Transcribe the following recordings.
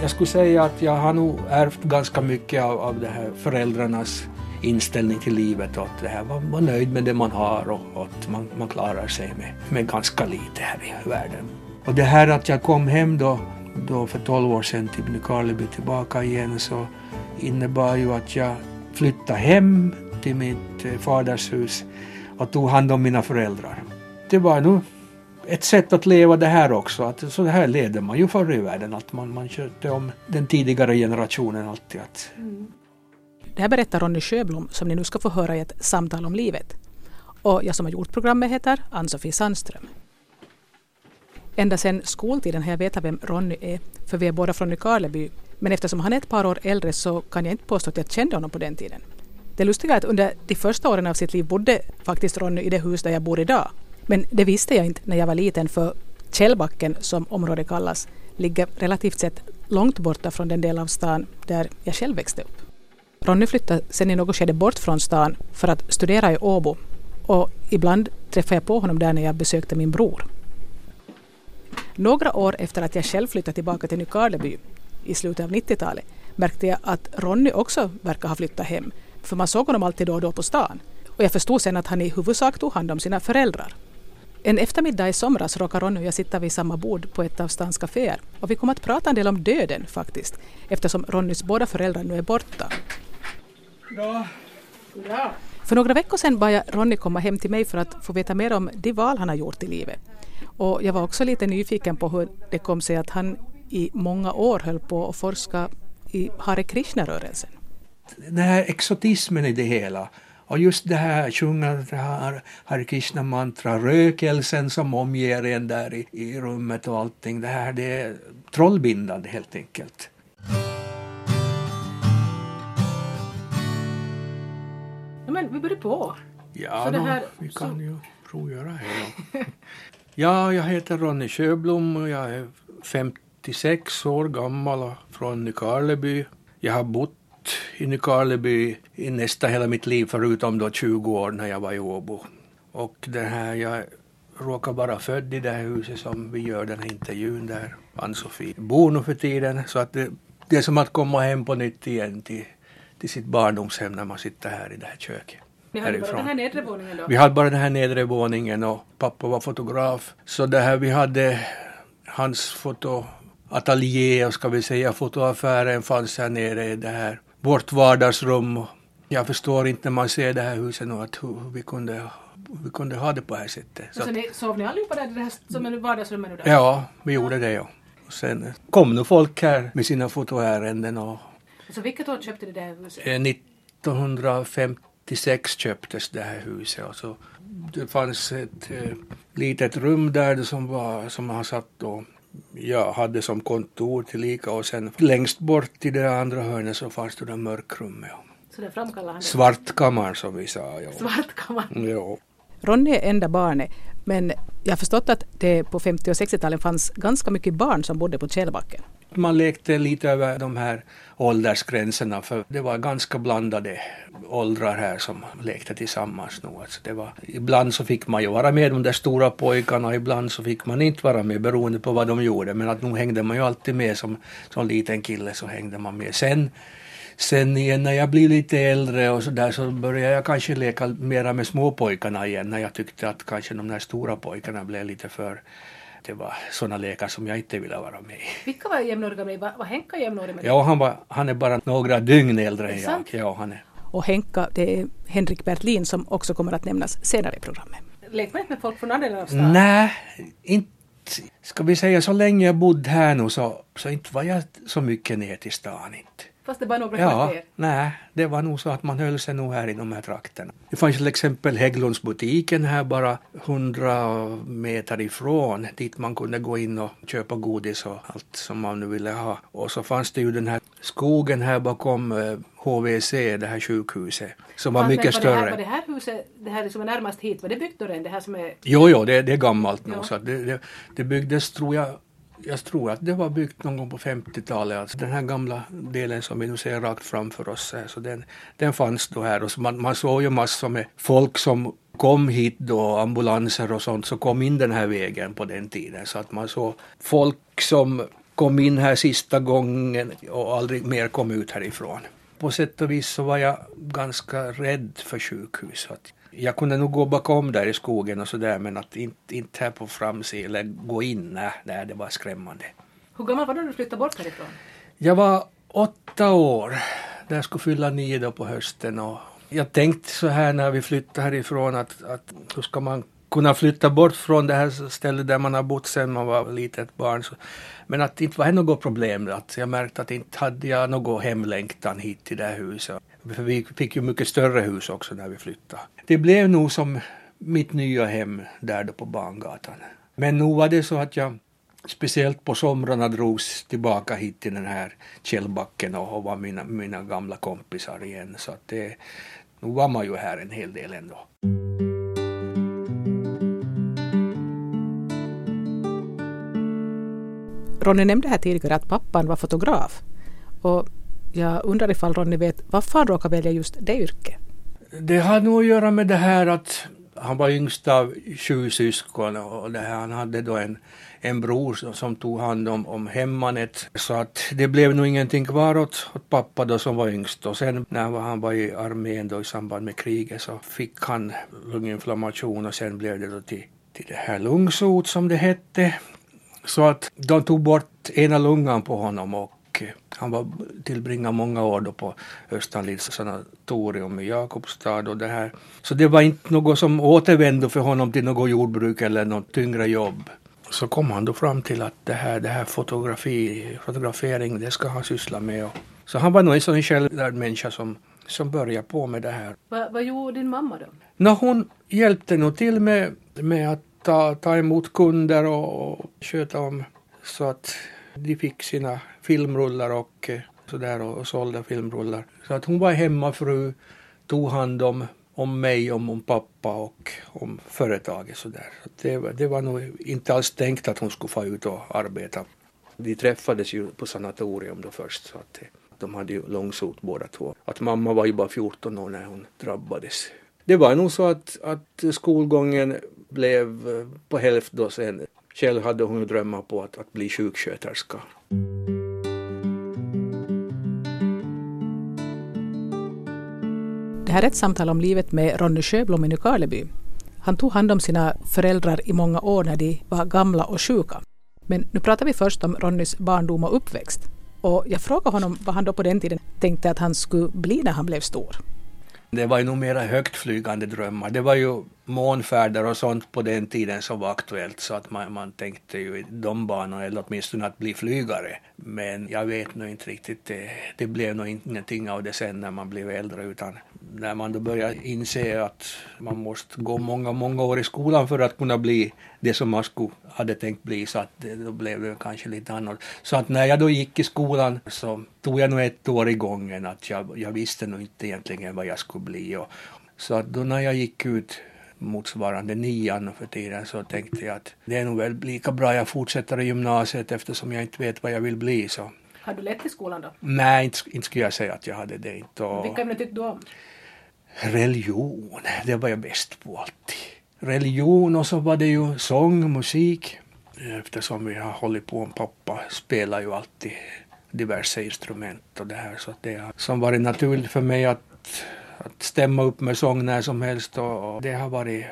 Jag skulle säga att jag har nog ärvt ganska mycket av, av det här föräldrarnas inställning till livet och att det här man var nöjd med det man har och, och att man, man klarar sig med, med ganska lite här i världen. Och det här att jag kom hem då, då för 12 år sedan till Nykarleby tillbaka igen så innebar ju att jag flyttade hem till mitt eh, fadershus och tog hand om mina föräldrar. Det var nog ett sätt att leva det här också. Att så här levde man ju förr i världen. Att man, man köpte om den tidigare generationen alltid. Att... Mm. Det här berättar Ronny Sjöblom som ni nu ska få höra i ett samtal om livet. Och jag som har gjort programmet heter Ann-Sofie Sandström. Ända sedan skoltiden har jag vetat vem Ronny är, för vi är båda från Nykarleby. Men eftersom han är ett par år äldre så kan jag inte påstå att jag kände honom på den tiden. Det lustiga är att under de första åren av sitt liv bodde faktiskt Ronny i det hus där jag bor idag. Men det visste jag inte när jag var liten för Källbacken, som området kallas, ligger relativt sett långt borta från den del av stan där jag själv växte upp. Ronny flyttade sen i något skede bort från stan för att studera i Åbo och ibland träffade jag på honom där när jag besökte min bror. Några år efter att jag själv flyttade tillbaka till Nykarleby i slutet av 90-talet märkte jag att Ronny också verkar ha flyttat hem för man såg honom alltid då och då på stan. Och jag förstod sen att han i huvudsak tog hand om sina föräldrar. En eftermiddag i somras råkade Ronny och jag sitta vid samma bord på ett av stans kaféer och vi kom att prata en del om döden faktiskt eftersom Ronnys båda föräldrar nu är borta. Bra. Bra. För några veckor sedan bad jag Ronny komma hem till mig för att få veta mer om de val han har gjort i livet. Och jag var också lite nyfiken på hur det kom sig att han i många år höll på att forska i Hare Krishna-rörelsen. Den här exotismen i det hela och just det här sjunga det här Hare Krishna mantra, rökelsen som omger en där i, i rummet och allting. Det här det är trollbindande helt enkelt. Ja, men vi börjar på. Ja, då, här, vi kan så... ju provgöra här. ja, jag heter Ronny Sjöblom och jag är 56 år gammal från Nykarleby. Jag har bott i Nykarleby i nästan hela mitt liv förutom då 20 år när jag var i Åbo. Och det här, jag råkar vara född i det här huset som vi gör den här intervjun där Ann-Sofie bor nu för tiden. Så att det, det är som att komma hem på nytt igen till, till sitt barndomshem när man sitter här i det här köket. Ni hade bara den här nedre våningen då? Vi hade bara den här nedre våningen och pappa var fotograf. Så det här, vi hade hans fotoateljé och ska vi säga fotoaffären fanns här nere i det här vårt vardagsrum. Jag förstår inte när man ser det här huset nu att hur vi kunde, vi kunde ha det på det här sättet. Så, så ni, sov ni allihopa där, det här som är vardagsrummet nu då? Ja, vi gjorde det ja. Och sen kom nu folk här med sina fotoärenden och... Så vilket år köpte ni det här huset? 1956 eh, köptes det här huset och så det fanns ett eh, litet rum där som var, som han satt då jag hade som kontor tillika och sen längst bort i det andra hörnet så fanns det det mörkrummet. Så det framkallade Svartkammaren som vi sa. Ja. Svartkammaren. Ja. Ronny är enda barnet men jag har förstått att det på 50 och 60-talet fanns ganska mycket barn som bodde på Källbacken. Man lekte lite över de här åldersgränserna för det var ganska blandade åldrar här som lekte tillsammans nu. Alltså det var, ibland så fick man ju vara med de där stora pojkarna ibland så fick man inte vara med beroende på vad de gjorde men att nu hängde man ju alltid med som, som liten kille så hängde man med. Sen Sen igen när jag blev lite äldre och så där så började jag kanske leka mera med småpojkarna igen när jag tyckte att kanske de där stora pojkarna blev lite för det var sådana lekar som jag inte ville vara med i. Vilka var jämnåriga med Var, var Henka jämnårig med dig? Ja, han, var, han är bara några dygn äldre än jag. Ja, han är. Och Henka, det är Henrik Bertlin som också kommer att nämnas senare i programmet. Lekte man inte med folk från andra delar av stan? Nej, inte ska vi säga så länge jag bodde här nu så, så inte var jag så mycket ner till stan inte. Fast det var några ja, kvarter? Nej, det var nog så att man höll sig nog här i de här trakterna. Det fanns till exempel Hägglundsbutiken här bara hundra meter ifrån dit man kunde gå in och köpa godis och allt som man nu ville ha. Och så fanns det ju den här skogen här bakom HVC, eh, det här sjukhuset, som var mycket var större. Det här, var det här huset, det här som är närmast hit, var det byggt då Det här som är... Jo, jo, det, det är gammalt nu. Ja. Så det, det, det byggdes, tror jag, jag tror att det var byggt någon gång på 50-talet. Alltså den här gamla delen som vi nu ser rakt framför oss, så den, den fanns då här. Och så man, man såg ju massor med folk som kom hit då, ambulanser och sånt, så kom in den här vägen på den tiden. Så att man såg folk som kom in här sista gången och aldrig mer kom ut härifrån. På sätt och vis så var jag ganska rädd för sjukhus. Jag kunde nog gå bakom där i skogen och sådär men att inte, inte här på framsidan eller gå in, nej, nej, det var skrämmande. Hur gammal var du när du flyttade bort härifrån? Jag var åtta år. Där skulle fylla nio då på hösten och jag tänkte så här när vi flyttade härifrån att, att hur ska man kunna flytta bort från det här stället där man har bott sedan man var litet barn. Så, men att det inte var något problem. Att jag märkte att inte hade jag någon hemlängtan hit till det här huset. För vi fick ju mycket större hus också när vi flyttade. Det blev nog som mitt nya hem där då på Bangatan. Men nog var det så att jag speciellt på somrarna drogs tillbaka hit till den här källbacken och, var mina, mina gamla kompisar igen. Så att det, nu var man ju här en hel del ändå. Ronny nämnde här tidigare att pappan var fotograf. Och jag undrar ifall Ronny vet varför han råkade välja just det yrket? Det har nog att göra med det här att han var yngst av sju syskon och det här, han hade då en, en bror som tog hand om, om hemmanet. Så att det blev nog ingenting kvar åt, åt pappa då som var yngst. Och sen när han var i armén då i samband med kriget så fick han lunginflammation och sen blev det då till, till det här lungsot som det hette. Så att de tog bort ena lungan på honom och han var tillbringade många år då på Östanlids sanatorium i Jakobstad och det här. Så det var inte något som återvände för honom till något jordbruk eller något tyngre jobb. Så kom han då fram till att det här, det här fotografi, fotografering, det ska han syssla med. Så han var nog en sån självlärd människa som, som började på med det här. Va, vad gjorde din mamma då? No, hon hjälpte nog till med, med att ta, ta emot kunder och, och sköta om så att de fick sina filmrullar och eh, sådär och, och sålde filmrullar. Så att hon var hemmafru, tog hand om, om mig, om, om pappa och om företaget sådär. Så det, det var nog inte alls tänkt att hon skulle få ut och arbeta. De träffades ju på sanatorium då först så att eh, de hade ju långsot båda två. Att mamma var ju bara 14 år när hon drabbades. Det var nog så att, att skolgången blev eh, på hälften. då sen. Själv hade hon drömmar på att, att bli sjuksköterska. Det här är ett samtal om livet med Ronny Sjöblom i Nykarleby. Han tog hand om sina föräldrar i många år när de var gamla och sjuka. Men nu pratar vi först om Ronnys barndom och uppväxt. Och jag frågade honom vad han då på den tiden tänkte att han skulle bli när han blev stor. Det var ju nog mera högtflygande drömmar. Det var ju månfärder och sånt på den tiden som var aktuellt så att man, man tänkte ju i de banorna eller åtminstone att bli flygare. Men jag vet nog inte riktigt, det, det blev nog ingenting av det sen när man blev äldre utan när man då började inse att man måste gå många, många år i skolan för att kunna bli det som man skulle, hade tänkt bli så att då blev det kanske lite annorlunda. Så att när jag då gick i skolan så tog jag nog ett år i gången att jag, jag visste nog inte egentligen vad jag skulle bli. Och, så att då när jag gick ut motsvarande nian för tiden så tänkte jag att det är nog väl lika bra jag fortsätter i gymnasiet eftersom jag inte vet vad jag vill bli. Så. Har du lätt i skolan då? Nej, inte, inte skulle jag säga att jag hade det. Inte. Och... Vilka ämnen tyckte du om? religion, det var jag bäst på alltid. Religion och så var det ju sång, musik. Eftersom vi har hållit på, pappa spelar ju alltid diverse instrument och det här så det har som varit naturligt för mig att, att stämma upp med sång när som helst och, det har varit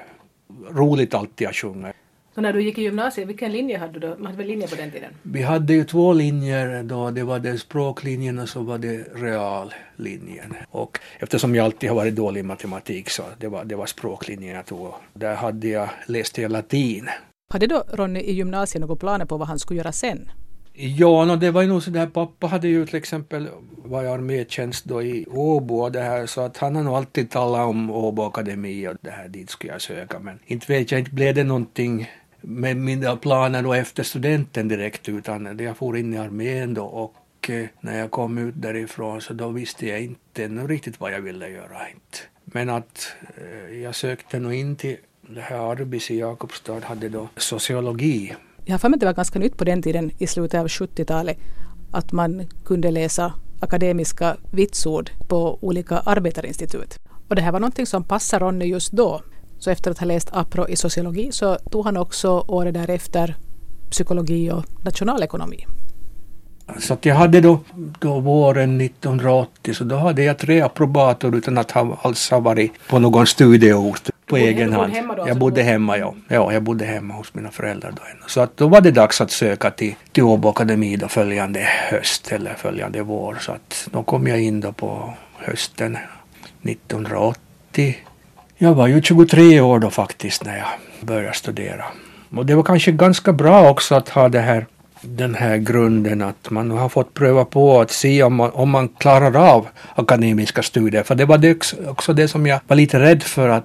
roligt alltid att sjunga. Så när du gick i gymnasiet, vilken linje hade du då? Man hade väl linje på den tiden? Vi hade ju två linjer då. Det var det språklinjen och så var det reallinjen. Och eftersom jag alltid har varit dålig i matematik så det var, det var språklinjen jag tog. Där hade jag läst jag latin. Hade då Ronny i gymnasiet några planer på vad han skulle göra sen? Ja, no, det var ju nog så där, pappa hade ju till exempel varit armétjänst då i Åbo och det här så att han har nog alltid talat om Åbo akademi och det här dit skulle jag söka men inte vet jag, inte blev det någonting med mina planer då efter studenten direkt utan jag for in i armén då och eh, när jag kom ut därifrån så då visste jag inte ännu riktigt vad jag ville göra. Inte. Men att eh, jag sökte nog in till det här Arbis i Jakobstad hade då sociologi. Jag har för mig att det var ganska nytt på den tiden i slutet av 70-talet att man kunde läsa akademiska vitsord på olika arbetarinstitut. Och det här var någonting som passade Ronny just då så efter att ha läst apro i sociologi så tog han också året därefter psykologi och nationalekonomi. Så att jag hade då, då våren 1980 så då hade jag tre approbator utan att ha, alls ha varit på någon studieort på egen hand. hemma då, jag alltså? bodde hemma, ja. ja. Jag bodde hemma hos mina föräldrar då. Så att då var det dags att söka till, till Åbo Akademi då följande höst eller följande vår. Så att då kom jag in då på hösten 1980. Jag var ju 23 år då faktiskt när jag började studera. Och det var kanske ganska bra också att ha det här, den här grunden att man har fått pröva på att se om man, om man klarar av akademiska studier. För det var det också det som jag var lite rädd för att,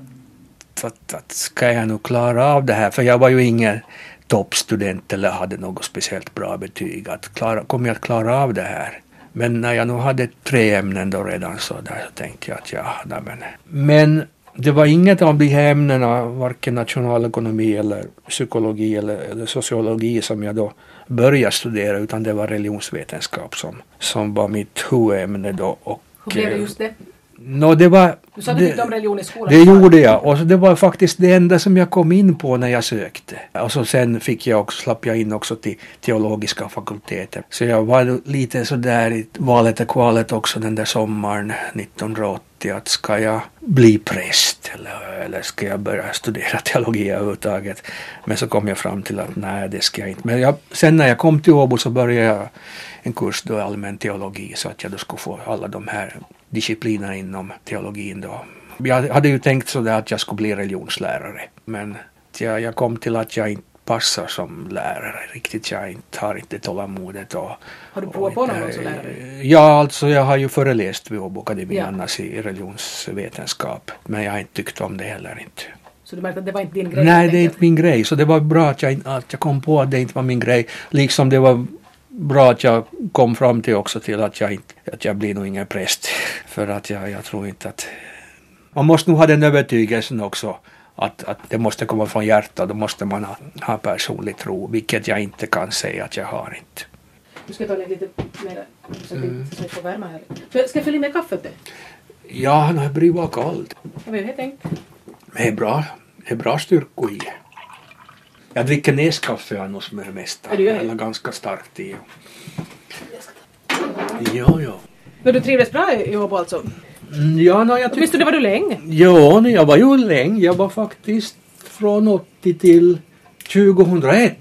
att, att ska jag nu klara av det här? För jag var ju ingen toppstudent eller hade något speciellt bra betyg. Att klara, kommer jag att klara av det här? Men när jag nu hade tre ämnen då redan så där så tänkte jag att ja, nej men. Men det var inget av de här ämnena, varken nationalekonomi eller psykologi eller, eller sociologi som jag då började studera utan det var religionsvetenskap som, som var mitt huvudämne då. Och, Hur blev det just det? Nå, det var, Du sa du tyckte om religion i skolan. det gjorde jag och det var faktiskt det enda som jag kom in på när jag sökte. Och så sen fick jag också, slapp jag in också till teologiska fakulteten. Så jag var lite sådär i valet och kvalet också den där sommaren 1980 att ska jag bli präst eller, eller ska jag börja studera teologi överhuvudtaget. Men så kom jag fram till att nej det ska jag inte. Men jag, sen när jag kom till Åbo så började jag en kurs då allmän teologi så att jag då skulle få alla de här disciplinerna inom teologin då. Jag hade ju tänkt sådär att jag skulle bli religionslärare men jag, jag kom till att jag inte passar som lärare riktigt. Jag inte, har inte tålamodet och Har du provat på någon som lärare? Ja, alltså jag har ju föreläst vid Åbo Akademi Ja. annars i religionsvetenskap. Men jag har inte tyckt om det heller inte. Så du märkte att det var inte din grej? Nej, det är inte min grej. Så det var bra att jag, att jag kom på att det inte var min grej. Liksom det var bra att jag kom fram till också till att jag, inte, att jag blir nog ingen präst. För att jag, jag tror inte att... Man måste nog ha den övertygelsen också. Att, att det måste komma från hjärtat. Då måste man ha, ha personlig tro. Vilket jag inte kan säga att jag har inte. Nu ska ta lite mer så att Mm. vi- får värma här. Ska jag fylla i med kaffe åt dig? Ja, det blir bara kallt. Jag vet. Men det är bra, det är bra styrkor i. Jag dricker näskaffe annars med det mesta. Eller ganska starkt i. Ja, ja. Men du trivdes bra i Åbo alltså? Mm, Ja, no, jag. Åtminstone var du länge. Ja, jag var ju länge. Jag var faktiskt från 80 till 2001.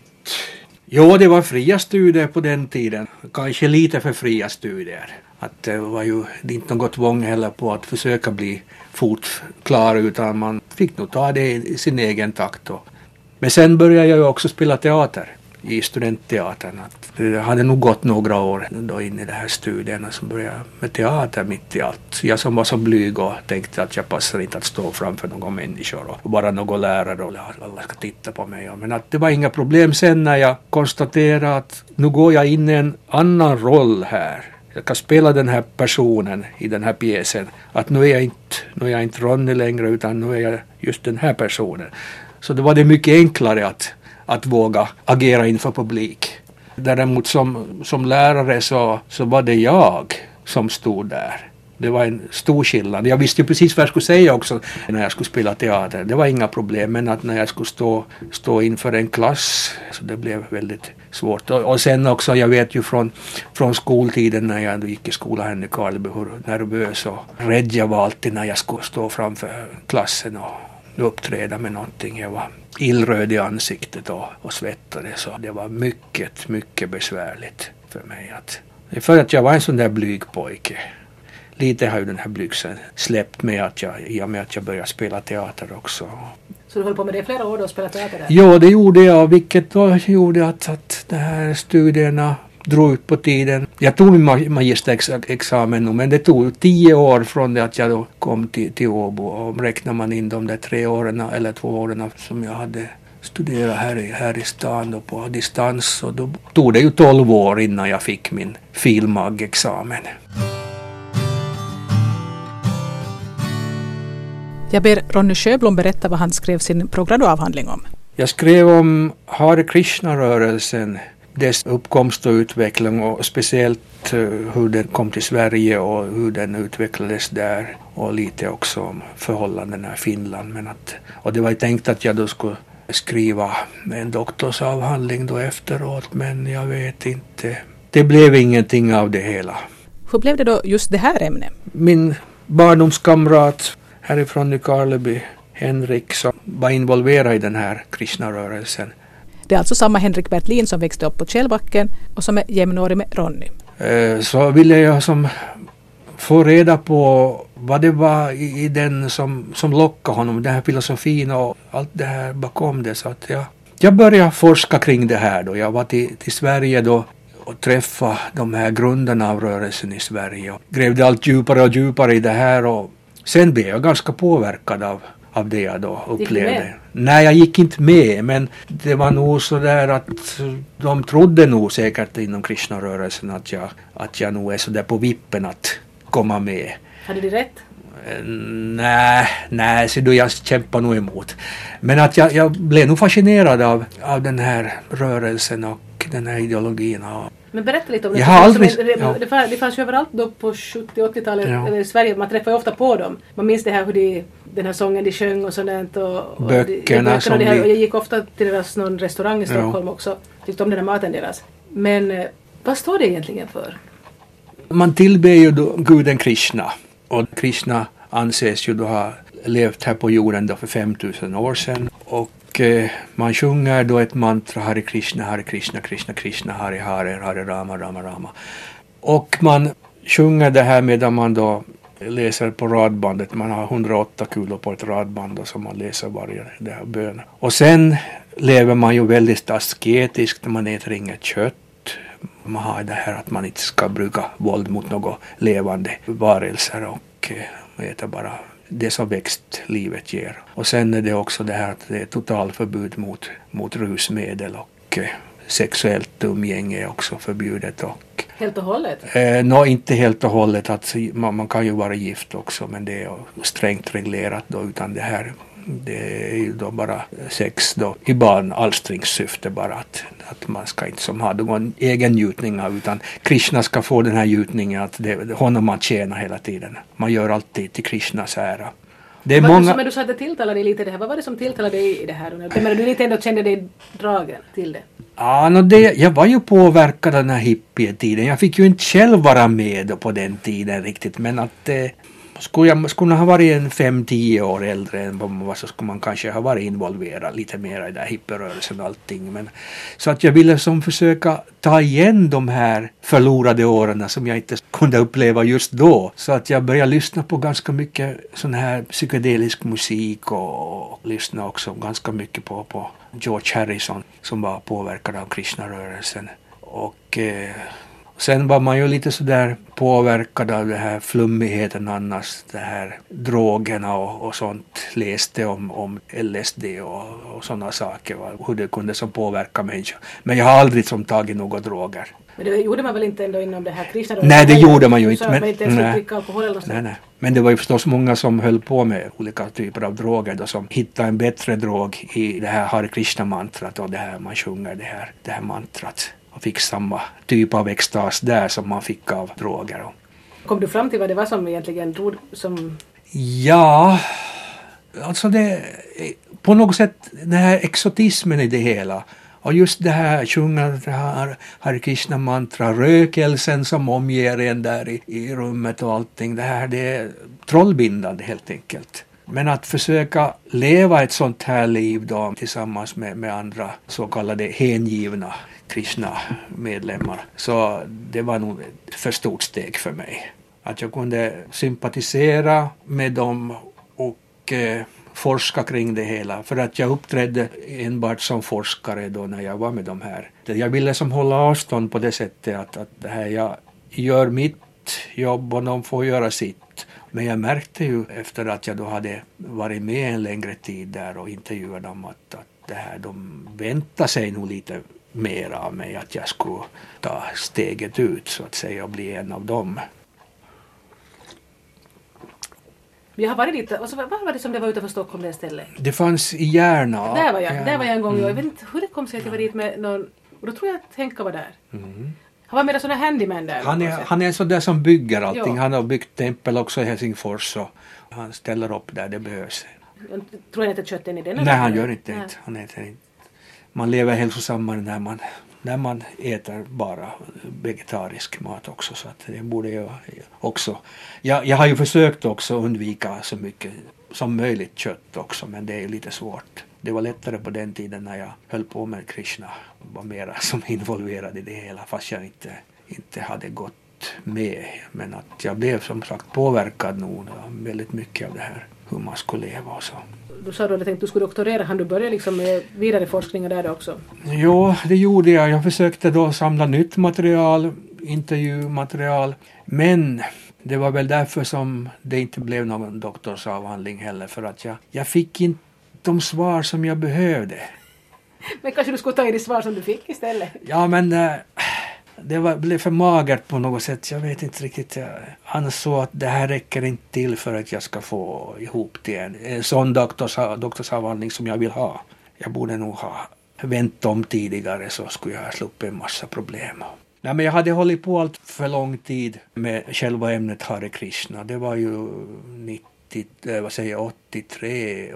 Ja, det var fria studier på den tiden. Kanske lite för fria studier. Att det var ju inte något tvång heller på att försöka bli fort klar utan man fick nog ta det i sin egen takt. Och. Men sen började jag ju också spela teater i studentteatern. Det hade nog gått några år då in i de här studierna som började med teater mitt i allt. Jag som var så blyg och tänkte att jag passar inte att stå framför några människor och bara någon lärare och alla ska titta på mig. Men att det var inga problem sen när jag konstaterade att nu går jag in i en annan roll här. Jag kan spela den här personen i den här pjäsen. Att nu är jag inte, nu är jag inte Ronny längre utan nu är jag just den här personen. Så då var det mycket enklare att, att våga agera inför publik. Däremot som, som lärare så, så var det jag som stod där. Det var en stor skillnad. Jag visste ju precis vad jag skulle säga också när jag skulle spela teater. Det var inga problem. Men att när jag skulle stå, stå inför en klass så det blev väldigt svårt. Och, och sen också, jag vet ju från, från skoltiden när jag gick i skolan här i Karleby hur nervös och rädd jag var alltid när jag skulle stå framför klassen och uppträda med någonting. Jag var illröd i ansiktet och, och svettades. Så det var mycket, mycket besvärligt för mig. Att, för att jag var en sån där blyg pojke. Lite har ju den här blygseln släppt med att jag, i och med att jag började spela teater också. Så du höll på med det i flera år då och spelade teater där? Ja, det gjorde jag, vilket då gjorde att, att de här studierna drog ut på tiden. Jag tog min ma- magisterexamen nu, men det tog tio år från det att jag då kom till, till Åbo. Och räknar man in de där tre åren eller två åren som jag hade studerat här i, här i stan då på distans, så då tog det ju tolv år innan jag fick min filmag-examen. Jag ber Ronny Sjöblom berätta vad han skrev sin programavhandling om. Jag skrev om Hare Krishna-rörelsen, dess uppkomst och utveckling och speciellt eh, hur den kom till Sverige och hur den utvecklades där och lite också om förhållandena i Finland. Men att, och det var tänkt att jag då skulle skriva en doktorsavhandling då efteråt men jag vet inte. det blev ingenting av det hela. Hur blev det då just det här ämnet? Min barndomskamrat härifrån Nykarleby, Henrik, som var involverad i den här Krishna-rörelsen. Det är alltså samma Henrik Bertlin som växte upp på Källbacken och som är jämnårig med Ronny. Eh, så ville jag som få reda på vad det var i, i den som, som lockade honom, den här filosofin och allt det här bakom det. Så att jag, jag började forska kring det här då. Jag var till, till Sverige då och träffade de här grundarna av rörelsen i Sverige och grävde allt djupare och djupare i det här och sen blev jag ganska påverkad av, av det jag då du upplevde. Nej, jag gick inte med men det var nog så där att de trodde nog säkert inom Krishna-rörelsen att jag, att jag nog är så där på vippen att komma med. Hade de rätt? Eh, Nej, nej, så då jag kämpar nog emot. Men att jag, jag blev nog fascinerad av, av den här rörelsen och den här ideologin. Och, Men berätta lite om det. Jag har aldrig- Det, ja. fanns, det fanns ju överallt då på 70-80-talet Ja. eller i Sverige. Man träffar ju ofta på dem. Man minns det här hur de, den här sången de sjöng och sånt. Och, och Böckerna de, som och, det här, jag gick ofta till deras någon restaurang i Ja. Stockholm också. Tyckte om den här maten deras. Men eh, vad står det egentligen för? man tillber ju då guden Krishna. Och Krishna anses ju då ha levt här på jorden då för 5000 år sedan. Och eh, man sjunger då ett mantra Hare Krishna, Hare Krishna, Krishna Krishna, Hare Hare, Hare Rama, Rama Rama. Och man sjunger det här medan man då läser på radbandet. Man har 108 kulor på ett radband då, som man läser varje det här bön. Och sen lever man ju väldigt asketiskt. Man äter inget kött. Man har det här att man inte ska bruka våld mot några levande varelser och eh, äta bara det som växtlivet ger. Och sen är det också det här att det är totalförbud mot, mot rusmedel och eh, sexuellt umgänge är också förbjudet. Och, Helt och hållet? eh, nå, inte helt och hållet, att man, man kan ju vara gift också men det är strängt reglerat då utan det här det är ju då bara sex då i barnalstringssyfte bara att, att man ska inte som ha någon egen njutning av utan Krishna ska få den här njutningen att det är honom man tjänar hela tiden. Man gör alltid till Krishnas ära. Det är Vad- många... Men du sa att det tilltalade dig lite det här. Vad var det som tilltalade dig i det här? Menar, du lite ändå kände dig dragen till det? Ja, no det, jag var ju påverkad av den här hippietiden. Jag fick ju inte själv vara med på den tiden riktigt men att eh, skulle jag skulle man ha varit en fem tio år äldre än vad man var så skulle man kanske ha varit involverad lite mer i den här hippierörelsen och allting. Men, så att jag ville som försöka ta igen de här förlorade åren som jag inte kunde uppleva just då. Så att jag började lyssna på ganska mycket sån här psykedelisk musik och, och lyssna också ganska mycket på, på George Harrison som var påverkad av Krishna-rörelsen. Och eh, sen var man ju lite sådär påverkad av den här flummigheten annars, det här drogerna och, och sånt. Läste om, om LSD och, och sådana saker, va, hur det kunde som påverka människor. Men jag har aldrig som tagit några droger. Men det gjorde man väl inte ändå inom det här kristna Nej, det gjorde man ju inte, men- inte nej. Nej, nej. Men det var ju förstås många som höll på med olika typer av droger då, som hittade en bättre drog i det här Hare Krishna-mantrat och det här man sjunger det här, det här mantrat. Och fick samma typ av extas där som man fick av droger. Kom du fram till vad det var som egentligen drog som... Ja, alltså det på något sätt den här exotismen i det hela. Och just det här sjunga det här Hare Krishna mantra, rökelsen som omger en där i, i rummet och allting. Det här det är trollbindande helt enkelt. Men att försöka leva ett sånt här liv då tillsammans med, med andra så kallade hängivna kristna medlemmar Så det var nog ett för stort steg för mig. Att jag kunde sympatisera med dem och eh, forska kring det hela. För att jag uppträdde enbart som forskare då när jag var med de här. Jag ville som hålla avstånd på det sättet att, att det här, jag gör mitt jobb och de får göra sitt. Men jag märkte ju efter att jag då hade varit med en längre tid där och intervjuat dem att, att det här, de väntar sig nog lite mer av mig att jag skulle ta steget ut så att säga och bli en av dem. Jag har varit dit, alltså, vad var det som det var utanför Stockholm det stället? Det fanns i Järna. där var jag, Ja. där var jag en gång. Mm. Jag vet inte hur det kom sig att jag var dit med någon... Och då tror jag att Henka var där. Han var en sån här handyman där. Mm. Han är, han är en sån där som bygger allting. Ja. Han har byggt tempel också i Helsingfors och han ställer upp där det behövs. Jag tror jag inte kött än i den. Nej, han gör inte det. Han äter inte. Man lever hälsosammare när man när man äter bara vegetarisk mat också. Så att det borde jag också. Jag, jag har ju försökt också undvika så mycket som möjligt kött också men det är lite svårt. Det var lättare på den tiden när jag höll på med Krishna. var mera som involverad i det hela fast jag inte, inte hade gått med. Men att jag blev som sagt påverkad nog väldigt mycket av det här hur man skulle leva och så. Du sa då att du skulle doktorera, hann du börja liksom med vidare forskning där också? Jo, det gjorde jag. Jag försökte då samla nytt material, intervjumaterial. Men det var väl därför som det inte blev någon doktorsavhandling heller för att jag, jag fick inte de svar som jag behövde. Men kanske du skulle ta in de svar som du fick istället? Ja, men äh, det var, blev för magert på något sätt. Jag vet inte riktigt. Jag ansåg att det här räcker inte till för att jag ska få ihop till en, en sån doktors, doktorsavhandling som jag vill ha. Jag borde nog ha vänt om tidigare så skulle jag ha sluppit en massa problem. Nej, men jag hade hållit på allt för lång tid med själva ämnet Hare Krishna. Det var ju 90, eh, vad säger, 83,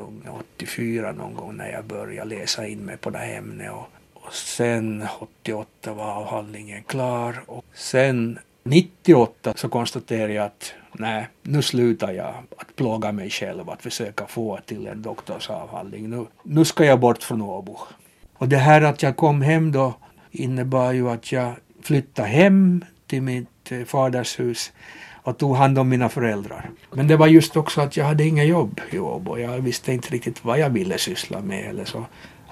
84 någon gång när jag började läsa in mig på det här ämnet. Och, och sen 88 var avhandlingen klar och sen 98 så konstaterade jag att nej, nu slutar jag att plåga mig själv att försöka få till en doktorsavhandling. Nu, nu ska jag bort från Åbo. Och det här att jag kom hem då innebar ju att jag flyttade hem till mitt eh, faders hus och tog hand om mina föräldrar. Men det var just också att jag hade inga jobb i Åbo. Jag visste inte riktigt vad jag ville syssla med eller så.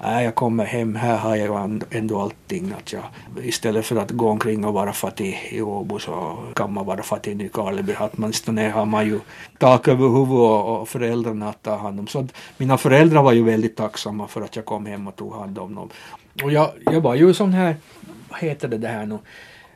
Nej, jag kommer hem, här har jag ändå allting. Att jag, istället för att gå omkring och vara fattig i Åbo så kan man vara fattig i Nykarleby. Åtminstone har man ju tak över huvudet och föräldrarna att ta hand om. Så mina föräldrar var ju väldigt tacksamma för att jag kom hem och tog hand om dem. Och jag, jag var ju sån här vad heter det, det här nu?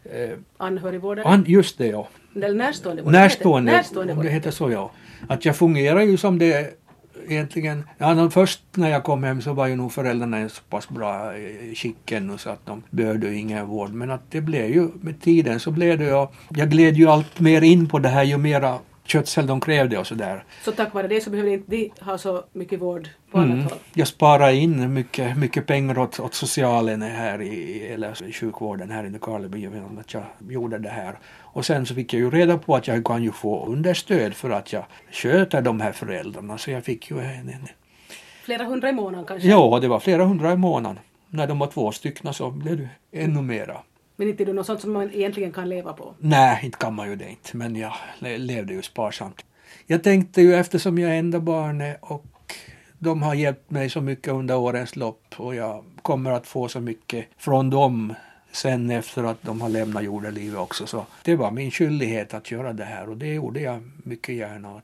Eh, Anhörigvårdare? An, just det ja. Eller närstående? Närstående, närstående det heter så ja. Att jag fungerar ju som det egentligen, ja, först när jag kom hem så var ju nog föräldrarna i så pass bra skick ännu så att de behövde ingen vård. Men att det blev ju med tiden så blev det ju, jag gled ju allt mer in på det här ju mera köttsel de krävde och sådär. Så tack vare det så behövde inte de ha så mycket vård på mm. annat håll? Jag sparade in mycket, mycket pengar åt, åt socialen här i, eller sjukvården här i Nykarleby genom att jag gjorde det här. Och sen så fick jag ju reda på att jag kan ju få understöd för att jag sköter de här föräldrarna så jag fick ju en, en Flera hundra i månaden kanske? Ja, det var flera hundra i månaden. När de var två stycken så blev det ännu mera. Men inte är det något sånt som man egentligen kan leva på? Nej, inte kan man ju det inte. Men jag levde ju sparsamt. Jag tänkte ju eftersom jag är enda barnet och de har hjälpt mig så mycket under årens lopp och jag kommer att få så mycket från dem sen efter att de har lämnat jordelivet också. Så det var min skyldighet att göra det här och det gjorde jag mycket gärna.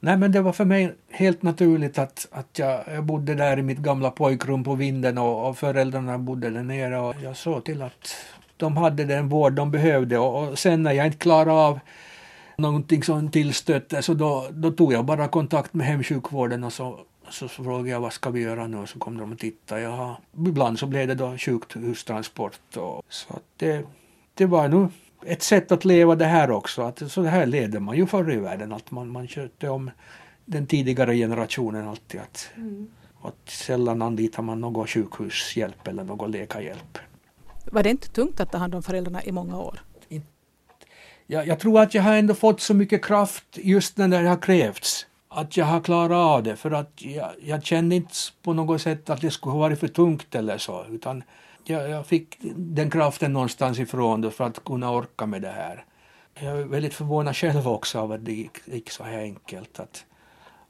Nej men det var för mig helt naturligt att, att jag, jag bodde där i mitt gamla pojkrum på vinden och, och föräldrarna bodde där nere och jag såg till att de hade den vård de behövde och, och sen när jag inte klarade av någonting som tillstötte så då, då tog jag bara kontakt med hemsjukvården och så, så frågade jag vad ska vi göra nu och så kom de och tittade. Jaha. Ibland så blev det då sjukhustransport och, så att det, det var nog ett sätt att leva det här också. Att så här levde man ju förr i världen. Att man, man köpte om den tidigare generationen alltid. Att, mm. att sällan anlitar man någon sjukhushjälp eller någon läkarhjälp. Var det inte tungt att ta hand om föräldrarna i många år? Jag, jag tror att jag har ändå fått så mycket kraft just när det har krävts. Att jag har klarat av det för att jag, jag kände inte på något sätt att det skulle ha varit för tungt eller så. Utan jag, jag fick den kraften någonstans ifrån för att kunna orka med det här. Jag är väldigt förvånad själv också av att det gick, gick så här enkelt. Att,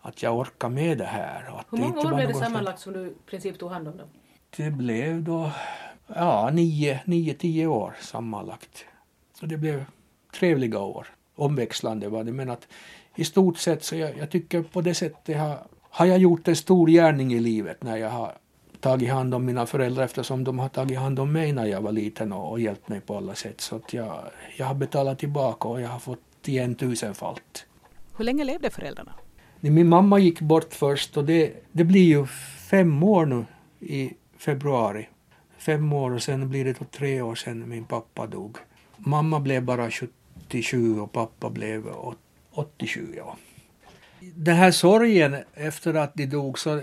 att jag orkar med det här. Att Hur många år blev det sammanlagt som du i princip tog hand om dem? Det blev då ja, nio, nio, tio år sammanlagt. Och det blev trevliga år. Omväxlande var det. Men att i stort sett så jag, jag tycker på det sättet har, har jag gjort en stor gärning i livet när jag har tagit hand om mina föräldrar eftersom de har tagit hand om mig när jag var liten och, och hjälpt mig på alla sätt. Så att jag, jag har betalat tillbaka och jag har fått igen tusenfalt. Hur länge levde föräldrarna? Min mamma gick bort först och det, det blir ju fem år nu i februari. Fem år och sen blir det då tre år sedan min pappa dog. Mamma blev bara 77 och pappa blev 87. Ja. Den här sorgen efter att de dog så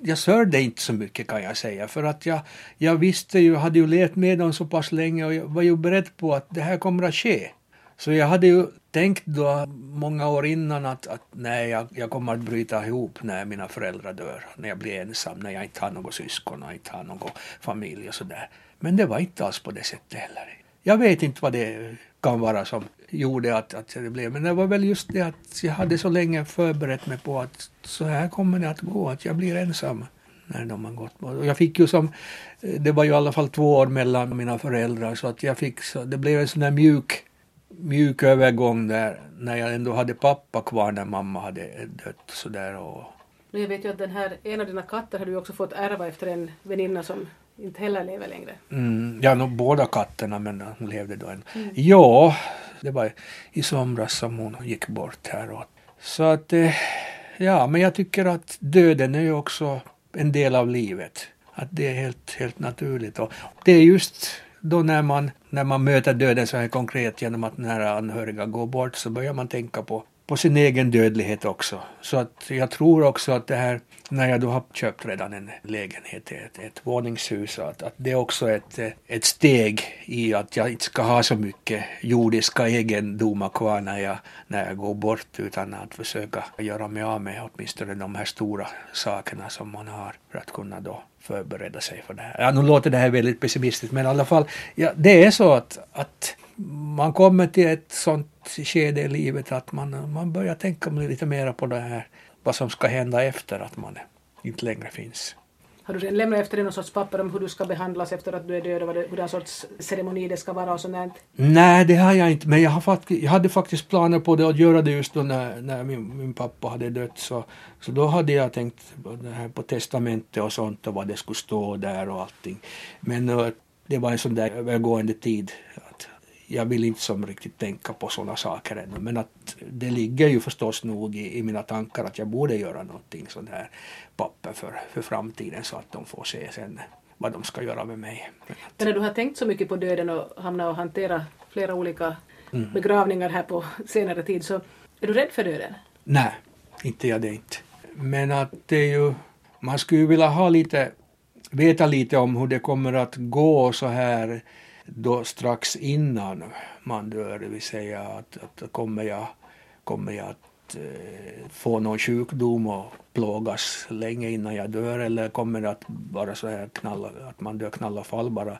jag sörjde inte så mycket kan jag säga för att jag, jag visste ju, hade ju levt med dem så pass länge och jag var ju beredd på att det här kommer att ske. Så jag hade ju tänkt då många år innan att, att nej, jag, jag kommer att bryta ihop när mina föräldrar dör, när jag blir ensam, när jag inte har något syskon och inte har någon familj och sådär. Men det var inte alls på det sättet heller. Jag vet inte vad det kan vara som gjorde att, att det blev. Men det var väl just det att jag hade så länge förberett mig på att så här kommer det att gå, att jag blir ensam när de har gått Och jag fick ju som, det var ju i alla fall två år mellan mina föräldrar så att jag fick, så det blev en sån där mjuk, mjuk övergång där när jag ändå hade pappa kvar när mamma hade dött sådär och jag vet ju att den här, en av dina katter har du också fått ärva efter en väninna som inte heller lever längre. Mm, ja, no, båda katterna men hon levde då än. Mm. Ja, det var i somras som hon gick bort här. Så att, eh, ja, men jag tycker att döden är ju också en del av livet. Att det är helt, helt naturligt. Och det är just då när man, när man möter döden så här konkret genom att nära anhöriga går bort så börjar man tänka på på sin egen dödlighet också. Så att jag tror också att det här, när jag då har köpt redan en lägenhet, ett, ett våningshus, att, att det är också ett, ett steg i att jag inte ska ha så mycket jordiska egendomar kvar när jag, när jag går bort, utan att försöka göra mig av med åtminstone de här stora sakerna som man har för att kunna då förbereda sig för det här. Ja, nu låter det här väldigt pessimistiskt, men i alla fall, ja, det är så att, att man kommer till ett sånt skede i livet att man, man börjar tänka lite mer på det här, vad som ska hända efter att man inte längre finns. Har du lämnat efter dig någon sorts papper om hur du ska behandlas efter att du är död och hur den sorts ceremoni det ska vara och sånt? Nej, det har jag inte, men jag, har fakt- jag hade faktiskt planer på det att göra det just då när, när min, min pappa hade dött. Så, så då hade jag tänkt på, testamentet och sånt och vad det skulle stå där och allting. Men uh, det var en sån där övergående tid jag vill inte som riktigt tänka på sådana saker ännu men att det ligger ju förstås nog i, i mina tankar att jag borde göra någonting sånt här papper för, för framtiden så att de får se sen vad de ska göra med mig. Men, när du har tänkt så mycket på döden och hamnat och hantera flera olika mm. begravningar här på senare tid så är du rädd för döden? Nej, inte jag det inte. Men att det är ju, man skulle ju vilja ha lite, veta lite om hur det kommer att gå så här då strax innan man dör, det vill säga att, att kommer, jag, kommer jag att eh, få någon sjukdom och plågas länge innan jag dör eller kommer det att vara så här knalla, att man dör knallafall bara.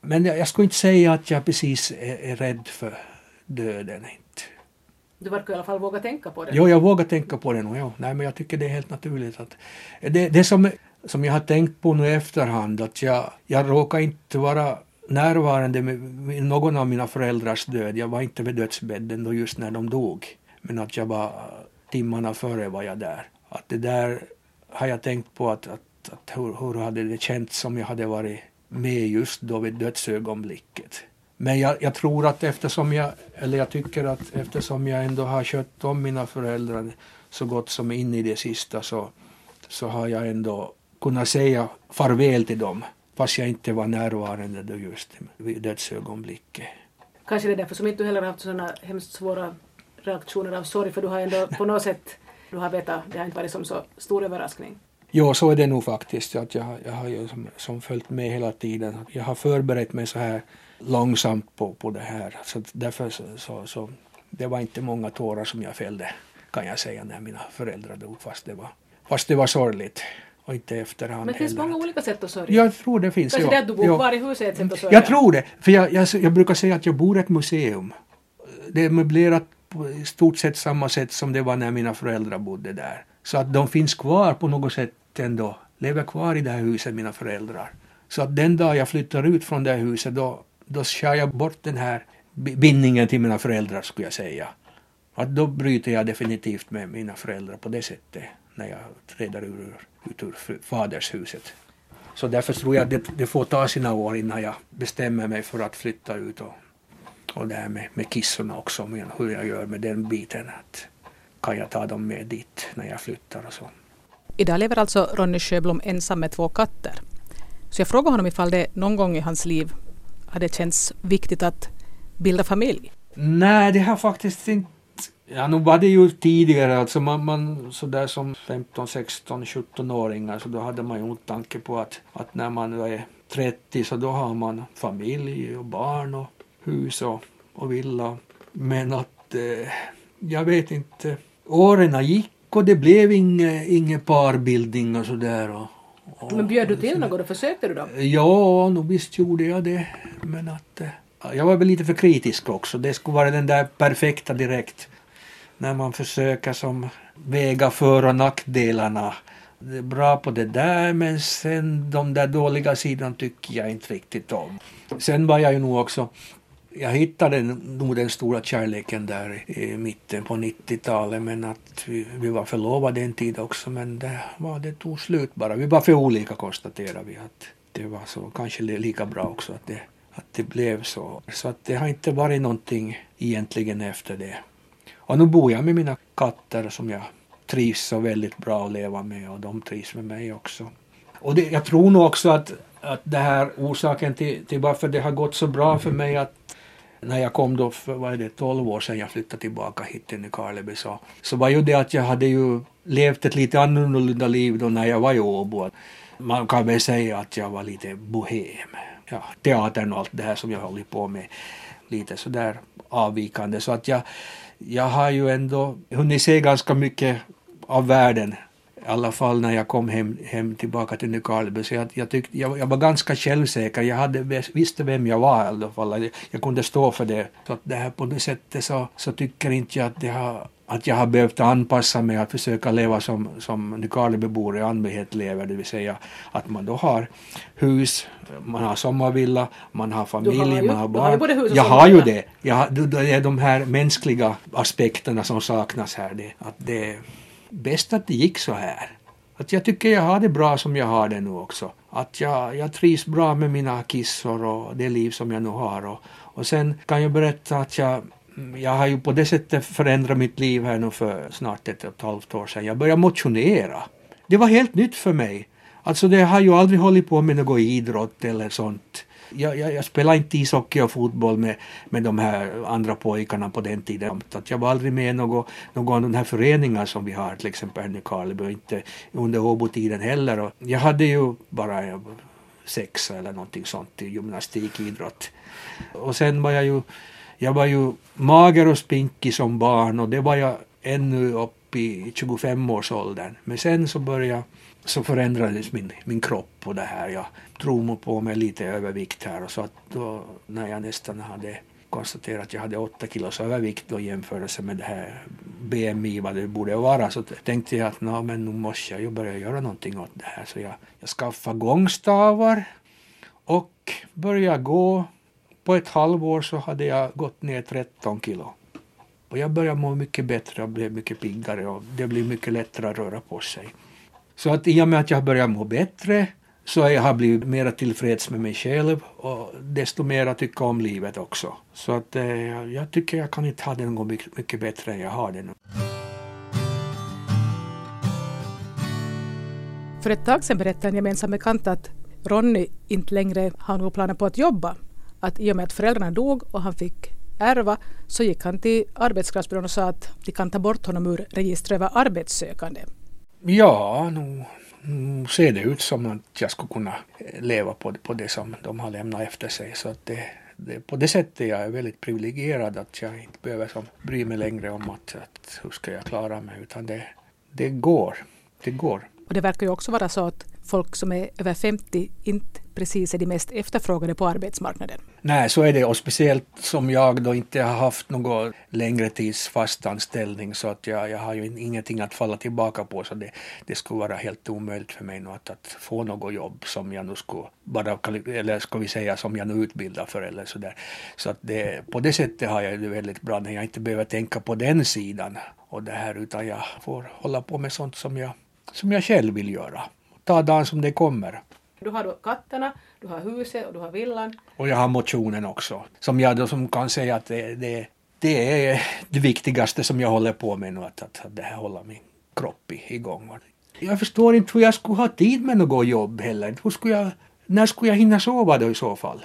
Men jag, jag skulle inte säga att jag precis är, är rädd för döden. Inte. Du verkar i alla fall våga tänka på det. Jo, jag vågar tänka på det nog. Ja. Nej, men jag tycker det är helt naturligt. att Det, det som, som jag har tänkt på nu i efterhand, att jag, jag råkar inte vara närvarande med någon av mina föräldrars död. Jag var inte vid dödsbädden då just när de dog. Men att jag var timmarna före var jag där. Att det där har jag tänkt på att, att, att hur, hur hade det känts om jag hade varit med just då vid dödsögonblicket. Men jag, jag, tror att eftersom jag, eller jag tycker att eftersom jag ändå har skött om mina föräldrar så gott som in i det sista så, så har jag ändå kunnat säga farväl till dem fast jag inte var närvarande då just vid dödsögonblicket. Kanske det är därför som inte du heller har haft sådana hemskt svåra reaktioner av sorg för du har ändå på något sätt, du har vetat, det har inte varit som så stor överraskning. Jo, så är det nog faktiskt. Att jag, jag har ju som, som följt med hela tiden. Jag har förberett mig så här långsamt på, på det här. Så därför så, så, så, det var inte många tårar som jag fällde kan jag säga när mina föräldrar dog fast det var, fast det var sorgligt och inte efterhand Men det finns många olika sätt att sörja. Jag tror det finns. Kanske ja. det att du bor kvar i huset är ett sätt att sörja? Jag tror det. För jag, jag, jag brukar säga att jag bor i ett museum. Det är möblerat på i stort sett samma sätt som det var när mina föräldrar bodde där. Så att de finns kvar på något sätt ändå. Lever kvar i det här huset, mina föräldrar. Så att den dag jag flyttar ut från det här huset då, då skär jag bort den här bindningen till mina föräldrar skulle jag säga. Att då bryter jag definitivt med mina föräldrar på det sättet när jag träder ur ut ur fadershuset. Så därför tror jag att det, det får ta sina år innan jag bestämmer mig för att flytta ut och, och det här med, med kissorna också, med hur jag gör med den biten. Att kan jag ta dem med dit när jag flyttar och så. Idag lever alltså Ronny Sjöblom ensam med två katter. Så jag frågade honom ifall det någon gång i hans liv hade känts viktigt att bilda familj. Nej, det har faktiskt inte Ja, nu var det ju tidigare, alltså man, man sådär som 15, 16, 17-åringar så då hade man ju inte tanke på att, att när man är 30 så då har man familj och barn och hus och, och villa. Men att eh, jag vet inte, åren gick och det blev inget inge parbildning och sådär. Och, och, Men bjöd du till något? Försökte du då? Ja, nog visst gjorde jag det. Men att eh, jag var väl lite för kritisk också. Det skulle vara den där perfekta direkt. När man försöker som väga för och nackdelarna. Det är bra på det där men sen de där dåliga sidorna tycker jag inte riktigt om. Sen var jag ju nog också jag hittade nog den stora kärleken där i mitten på 90-talet men att vi, vi, var förlovade en tid också men det, var, det tog slut bara. Vi var för olika konstaterade vi att det var så kanske lika bra också att det, att det blev så. Så att det har inte varit någonting egentligen efter det. Och nu bor jag med mina katter som jag trivs så väldigt bra att leva med och de trivs med mig också. Och det, jag tror nog också att, att det här orsaken till, till varför det har gått så bra för mig att när jag kom då för vad är det, 12 år sedan jag flyttade tillbaka hit till Nykarleby så, så var ju det att jag hade ju levt ett lite annorlunda liv då när jag var i Åbo. Man kan väl säga att jag var lite bohem. Ja, teatern och allt det här som jag håller på med lite sådär avvikande så att jag, jag har ju ändå hunnit se ganska mycket av världen i alla fall när jag kom hem, hem tillbaka till Nykarleby. Så jag, jag, tyckte, jag, jag, var ganska självsäker. Jag hade, visste vem jag var i alla fall. Jag, jag kunde stå för det. Så att det här på det sättet så, så tycker inte jag att det har att jag har behövt anpassa mig att försöka leva som, som Nykarlebybor i allmänhet lever, det vill säga att man då har hus, man har sommarvilla, man har familj, har ju, man har barn. Har jag har ju det. Jag, det är de här mänskliga aspekterna som saknas här. Det, att det, bäst att det gick så här. Att jag tycker jag har det bra som jag har det nu också. Att jag, jag trivs bra med mina kissor och det liv som jag nu har. Och, och sen kan jag berätta att jag, Mm, jag har ju på det sättet förändrat mitt liv här nu för snart ett och ett halvt år sedan. Jag började motionera. Det var helt nytt för mig. Alltså det har ju aldrig hållit på med någon idrott eller sånt jag, jag, jag spelade inte ishockey och fotboll med, med de här andra pojkarna på den tiden. Att jag var aldrig med i någon, någon av de här föreningarna som vi har till exempel här i Karleby och inte under Åbo-tiden heller. Och jag hade ju bara sex eller någonting sånt i gymnastik, idrott. Och sen var jag ju, jag var ju mager och spinkig som barn och det var jag ännu upp i 25-årsåldern. Men sen så började så förändrades min, min kropp och det här. Jag drog på mig lite övervikt här och så att då när jag nästan hade konstaterat att jag hade åtta kilos övervikt i jämförelse med det här BMI vad det borde vara så tänkte jag att men nu måste jag ju börja göra någonting åt det här så jag, jag skaffade gångstavar och började gå. På ett halvår så hade jag gått ner 13 kilo. Och jag började må mycket bättre och blev mycket piggare och det blev mycket lättare att röra på sig. Så att i och med att jag börjar må bättre så jag har blivit mer tillfreds med mig själv och desto mer tycka om livet också. Så att eh, jag tycker jag kan inte ha det något mycket, mycket bättre än jag har det nu. För ett tag sedan berättade en gemensam bekant att Ronny inte längre har några planer på att jobba. Att i och med att föräldrarna dog och han fick ärva så gick han till arbetskraftsbyrån och sa att de kan ta bort honom ur registret över arbetssökande. Ja, nu, nu ser det ut som att jag skulle kunna leva på, på det som de har lämnat efter sig. Så att det, det, på det sättet jag är väldigt privilegierad att jag inte behöver som, bry mig längre om att, att hur ska jag klara mig utan det, det går. Det går. Och det verkar ju också vara så att folk som är över 50 inte precis är de mest efterfrågade på arbetsmarknaden. Nej, så är det och speciellt som jag då inte har haft någon längre tids fast anställning så att jag, jag har ju ingenting att falla tillbaka på så det, det skulle vara helt omöjligt för mig nu att, att få något jobb som jag nu skulle bara, eller ska vi säga som jag nu utbildar för eller sådär. Så att det, på det sättet har jag det väldigt bra när jag inte behöver tänka på den sidan och det här utan jag får hålla på med sånt som jag, som jag själv vill göra. Ta dagen som det kommer. Du har då katterna, du har huset och du har villan. Och jag har motionen också. Som jag då som kan säga att det, det, det är det viktigaste som jag håller på med nu. Att, att, att det här håller min kropp igång. Jag förstår inte hur jag skulle ha tid med något jobb heller. Hur skulle jag, när skulle jag hinna sova då i så fall?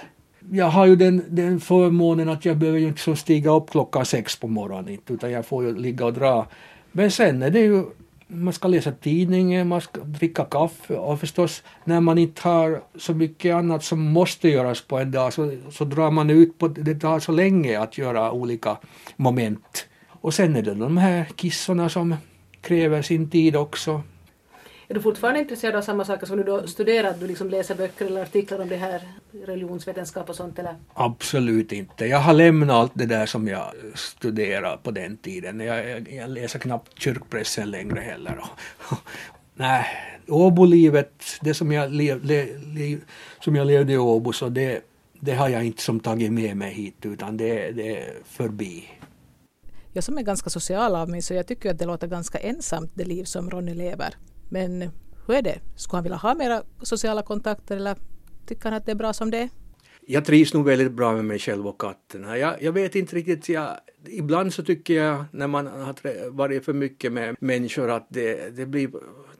jag har ju den, den förmånen att jag behöver ju inte så stiga upp klockan sex på morgonen utan jag får ju ligga och dra. Men sen är det ju man ska läsa tidningen, man ska dricka kaffe och förstås när man inte har så mycket annat som måste göras på en dag så, så drar man ut på, det tar så länge att göra olika moment. Och sen är det de här kissorna som kräver sin tid också. Är du fortfarande intresserad av samma saker som du då studerar? Att du liksom läser böcker eller artiklar om det här religionsvetenskap och sånt eller? Absolut inte. Jag har lämnat allt det där som jag studerade på den tiden. Jag, jag, jag läser knappt kyrkpressen längre heller. Nej, Åbolivet, det som jag, lev, le, le, som jag levde i Åbo, så det, det har jag inte som tagit med mig hit utan det, det är förbi. Jag som är ganska social av mig så jag tycker att det låter ganska ensamt det liv som Ronny lever. Men hur är det? Skulle han vilja ha mera sociala kontakter eller tycker han att det är bra som det är? Jag trivs nog väldigt bra med mig själv och katten. Jag, jag vet inte riktigt, jag, ibland så tycker jag när man har varit för mycket med människor att det, det, blir,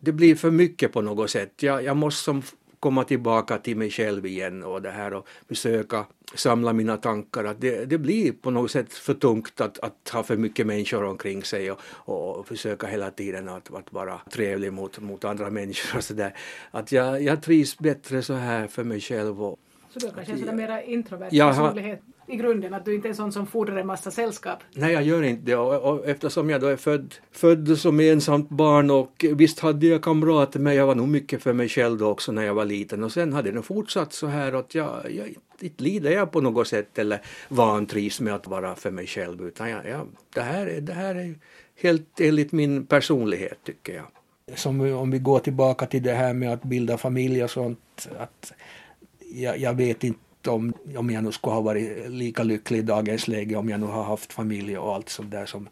det blir för mycket på något sätt. Jag, jag måste som komma tillbaka till mig själv igen och det här och försöka samla mina tankar. Att det, det blir på något sätt för tungt att, att ha för mycket människor omkring sig och, och försöka hela tiden att, att vara trevlig mot, mot andra människor. Och så där. Att jag, jag trivs bättre så här för mig själv. Och, så du är kanske sån mera introvert personlighet i grunden? Att du inte är en sån som fordrar en massa sällskap? Nej, jag gör inte det. Och, och, eftersom jag då är född, född som ensamt barn och visst hade jag kamrater men jag var nog mycket för mig själv då också när jag var liten. Och sen hade det fortsatt så här att jag, jag inte lider jag på något sätt eller vantrivs med att vara för mig själv utan jag, jag, det, här är, det här är helt enligt min personlighet tycker jag. Som om vi går tillbaka till det här med att bilda familj och sånt. Att jag, jag vet inte om, om jag nu skulle ha varit lika lycklig i dagens läge om jag nu har haft familj och allt sånt där som,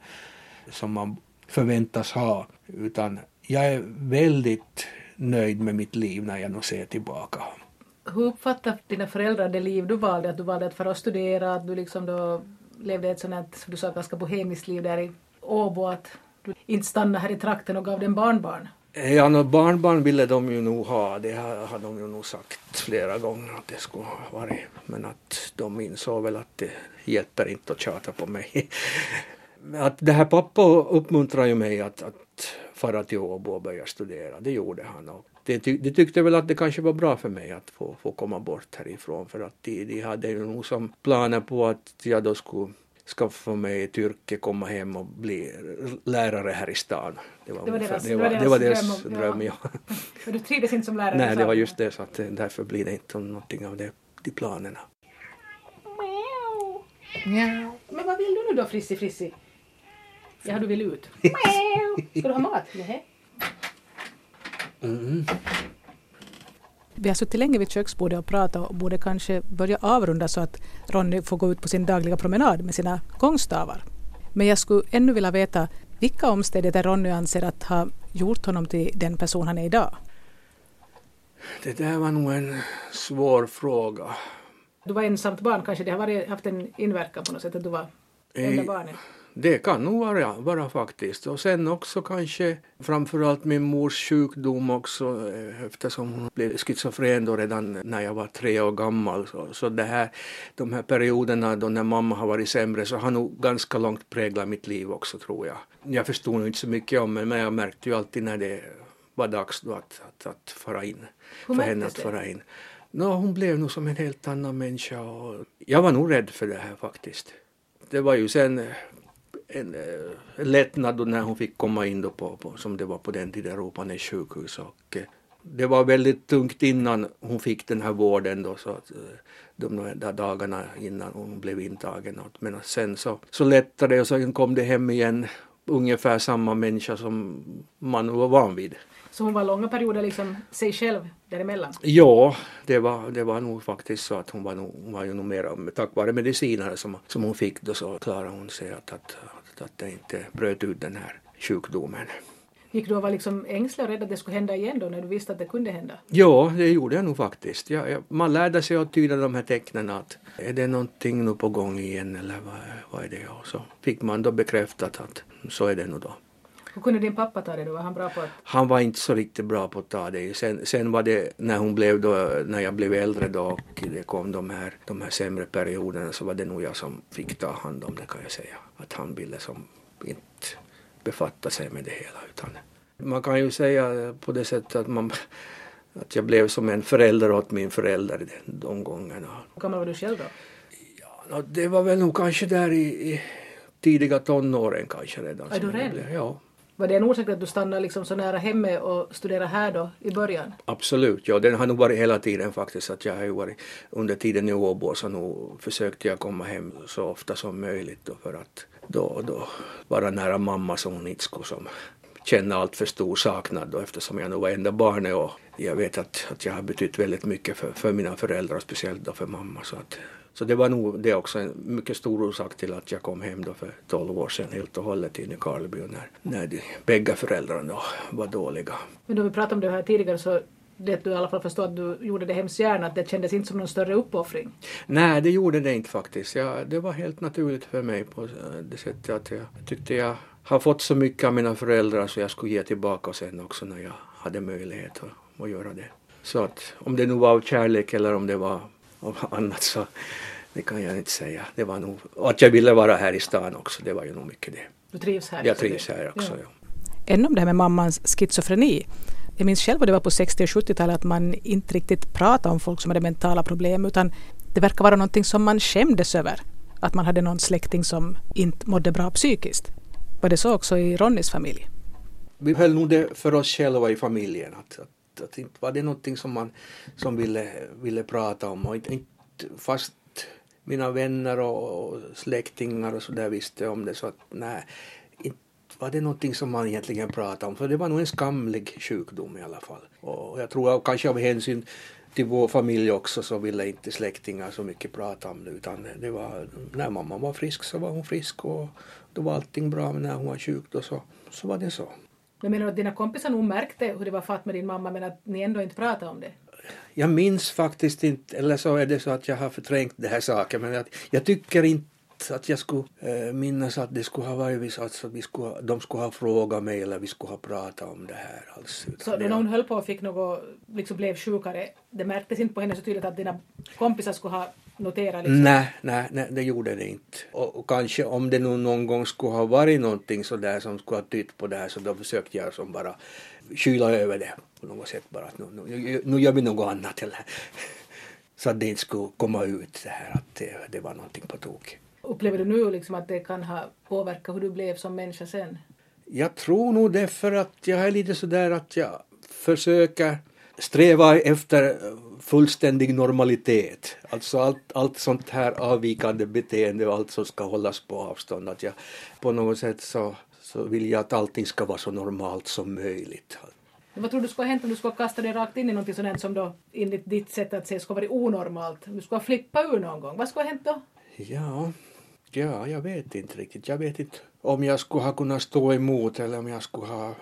som man förväntas ha. Utan jag är väldigt nöjd med mitt liv när jag nu ser tillbaka. Hur uppfattar dina föräldrar det liv du valde? Att du valde att fara och studera, att du liksom då levde ett sånt, som du sa, ganska bohemiskt liv där i Åbo, att du inte stannade här i trakten och gav den barnbarn? Eh, ja, no, barnbarn ville de ju nog ha, det har, har de ju nog sagt flera gånger att det skulle ha varit. Men att de insåg väl att det hjälper inte att tjata på mig. Att det här pappa uppmuntrade ju mig att, att fara till Åbo och börja studera, det gjorde han. Och det, de tyckte väl att det kanske var bra för mig att få, få komma bort härifrån för att de, de hade ju nog som planer på att jag då skulle skaffa mig ett yrke, komma hem och bli lärare här i stan. Det var, det var deras, det var, det var deras dröm. dröm ja. För du trivdes inte som lärare? Nej, det var just det, så att därför blir det inte någonting av det, de planerna. Ja. Men vad vill du nu då, Frissi Frissi? Ja, du vill ut. Ska du ha mat? Nej. Mm. Vi har suttit länge vid köksbordet och pratat och borde kanske börja avrunda så att Ronny får gå ut på sin dagliga promenad med sina gångstavar. Men jag skulle ännu vilja veta vilka omständigheter Ronny anser att ha gjort honom till den person han är idag? Det där var nog en svår fråga. Du var ensamt barn, kanske det har varit, haft en inverkan på något sätt att du var enda barnet? Det kan nog vara, vara faktiskt. Och sen också kanske framförallt min mors sjukdom också eh, eftersom hon blev schizofren då redan när jag var tre år gammal. Så, så det här, de här perioderna då när mamma har varit sämre så har nog ganska långt präglat mitt liv också tror jag. Jag förstod nog inte så mycket om det men jag märkte ju alltid när det var dags då att, att, att fara in. Hur för henne att fara in. No, hon blev nog som en helt annan människa och jag var nog rädd för det här faktiskt. Det var ju sen en, en lättnad då när hon fick komma in då på, på som det var på den tiden, Ropanäs sjukhus. Och, eh, det var väldigt tungt innan hon fick den här vården då, så att, eh, de där dagarna innan hon blev intagen. Men sen så, så lättade det och så kom det hem igen ungefär samma människa som man var van vid. Så hon var långa perioder liksom sig själv däremellan? Ja, det var, det var nog faktiskt så att hon var, nog, hon var ju nog mer tack vare mediciner som, som hon fick då så klarade hon sig att, att, att, att det inte bröt ut den här sjukdomen. Gick du och var liksom ängslig och rädd att det skulle hända igen då när du visste att det kunde hända? Ja, det gjorde jag nog faktiskt. Jag, man lärde sig att tyda de här tecknen att är det någonting nu på gång igen eller vad, vad är det? Och så fick man då bekräftat att så är det nog då. Hur kunde din pappa ta det då? Var han bra på att... Han var inte så riktigt bra på att ta det. Sen, sen var det när hon blev då, när jag blev äldre då och det kom de här, de här sämre perioderna så var det nog jag som fick ta hand om det kan jag säga. Att han ville som inte befatta sig med det hela utan man kan ju säga på det sättet att man att jag blev som en förälder åt min förälder de gångerna. Hur gammal var du själv då? Ja, det var väl nog kanske där i, i tidiga tonåren kanske redan. Är du rädd? Ja. Var det en orsak att du stannade liksom så nära hemmet och studerade här då i början? Absolut, ja den har nog varit hela tiden faktiskt. Att jag har ju varit under tiden i Åbo så nog försökte jag komma hem så ofta som möjligt då för att då, då vara nära mamma som hon inte skulle som känna allt för stor saknad då eftersom jag nog var enda barnet och jag vet att, att jag har betytt väldigt mycket för, för mina föräldrar, speciellt då för mamma. Så, att, så det var nog det också en mycket stor orsak till att jag kom hem då för 12 år sedan helt och hållet in i Karleby när, när de bägge föräldrarna var dåliga. Men då vi pratade om det här tidigare så det du i alla fall förstår att du gjorde det hemskt gärna, att det kändes inte som någon större uppoffring? Nej, det gjorde det inte faktiskt. Ja, det var helt naturligt för mig på det sättet att jag tyckte jag har fått så mycket av mina föräldrar så jag skulle ge tillbaka sen också när jag hade möjlighet att, att göra det. Så att om det nu var av kärlek eller om det var av annat så det kan jag inte säga. Det var nog, och att jag ville vara här i stan också, det var ju nog mycket det. Du trivs här? Jag trivs här också, ja. ja. Ännu om det här med mammans schizofreni. Jag minns själv vad det var på 60 och 70-talet att man inte riktigt pratade om folk som hade mentala problem utan det verkar vara någonting som man skämdes över. Att man hade någon släkting som inte mådde bra psykiskt. Var det så också i Ronnys familj? Vi höll nog det för oss själva i familjen. Att, att, att inte var det någonting som man som ville, ville prata om. Och inte, inte fast mina vänner och släktingar och sådär visste om det så att nej, inte var det någonting som man egentligen pratade om. För det var nog en skamlig sjukdom i alla fall. Och jag tror att kanske av hänsyn till vår familj också så ville inte släktingar så mycket prata om det utan det var när mamma var frisk så var hon frisk och då var allting bra men när hon var sjuk då så, så var det så. Jag menar du att dina kompisar nog märkte hur det var fatt med din mamma men att ni ändå inte pratade om det? Jag minns faktiskt inte, eller så är det så att jag har förträngt den här saken men jag, jag tycker inte att jag skulle äh, minnas att det skulle ha varit så att vi skulle, de skulle ha frågat mig eller vi skulle ha pratat om det här alls. Så när hon höll på och fick något, liksom blev sjukare, det märktes inte på henne så tydligt att dina kompisar skulle ha noterat? Liksom? Nej, nej, nej, det gjorde det inte. Och, och, kanske om det nu någon gång skulle ha varit någonting sådär som skulle ha tytt på det här så då försökte jag som bara kyla över det på något sätt bara att nu, nu, nu gör vi något annat eller så att det inte skulle komma ut det här att det, det var någonting på tok. Upplever du nu liksom att det kan ha påverkat hur du blev som människa sen? Jag tror nog det för att jag är lite sådär att jag försöker sträva efter fullständig normalitet. Alltså allt, allt sånt här avvikande beteende och allt som ska hållas på avstånd. Att jag på något sätt så, så vill jag att allting ska vara så normalt som möjligt. Vad tror du skulle ha hänt om du skulle kasta dig rakt in i något sådant som då enligt ditt sätt att se skulle varit onormalt? Du skulle ha flippat ur någon gång. Vad skulle ha hänt då? Ja, ja, jag vet inte riktigt. Jag vet inte om jag skulle ha kunnat stå emot eller om jag skulle ha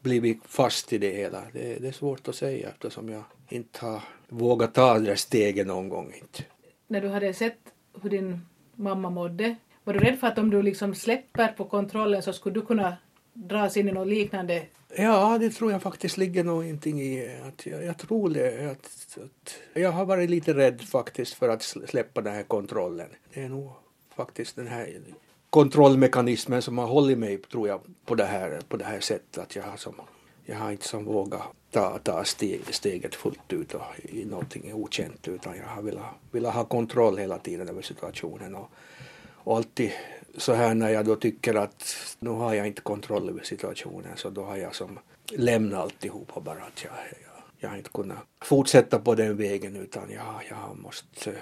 blivit fast i det hela. Det, det är svårt att säga eftersom jag inte har vågat ta det där steget någon gång. Inte. När du hade sett hur din mamma mådde, var du rädd för att om du liksom släpper på kontrollen så skulle du kunna dras in i något liknande? Ja, det tror jag faktiskt ligger någonting i. Att jag, jag tror det. Att, att, jag har varit lite rädd faktiskt för att släppa den här kontrollen. Det är nog faktiskt den här kontrollmekanismen som har hållit mig, tror jag, på det här, på det här sättet. Att jag har, som, jag har inte som vågat ta, ta steg, steget fullt ut och i någonting okänt utan jag har velat, velat ha kontroll hela tiden över situationen. Och, och alltid så här när jag då tycker att nu har jag inte kontroll över situationen så då har jag som lämnat alltihopa bara att jag, jag, jag har inte kunnat fortsätta på den vägen utan jag, jag har måste eh,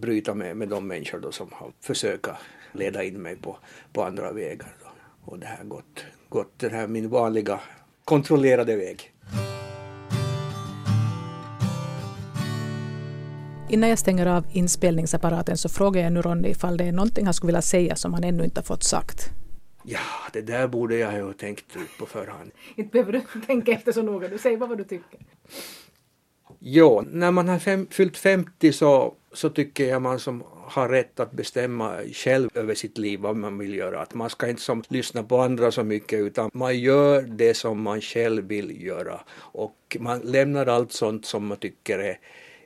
bryta med, med de människor då som har försökt leda in mig på, på andra vägar. Då. Och det här gått, gått den här min vanliga kontrollerade väg. Innan jag stänger av inspelningsapparaten så frågar jag nu Ronny ifall det är någonting han skulle vilja säga som han ännu inte har fått sagt. Ja, det där borde jag ha tänkt ut på förhand. Inte behöver du tänka efter så noga, du säger bara vad du tycker. Jo, när man har fem, fyllt 50 så, så tycker jag man som har rätt att bestämma själv över sitt liv vad man vill göra. Att man ska inte som lyssna på andra så mycket utan man gör det som man själv vill göra och man lämnar allt sånt som man tycker är,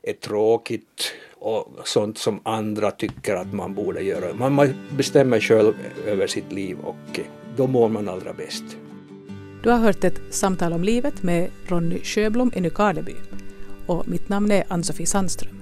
är tråkigt och sånt som andra tycker att man borde göra. Man, man bestämmer själv över sitt liv och då mår man allra bäst. Du har hört ett samtal om livet med Ronny Sjöblom i Nykarleby och mitt namn är Ann-Sofie Sandström.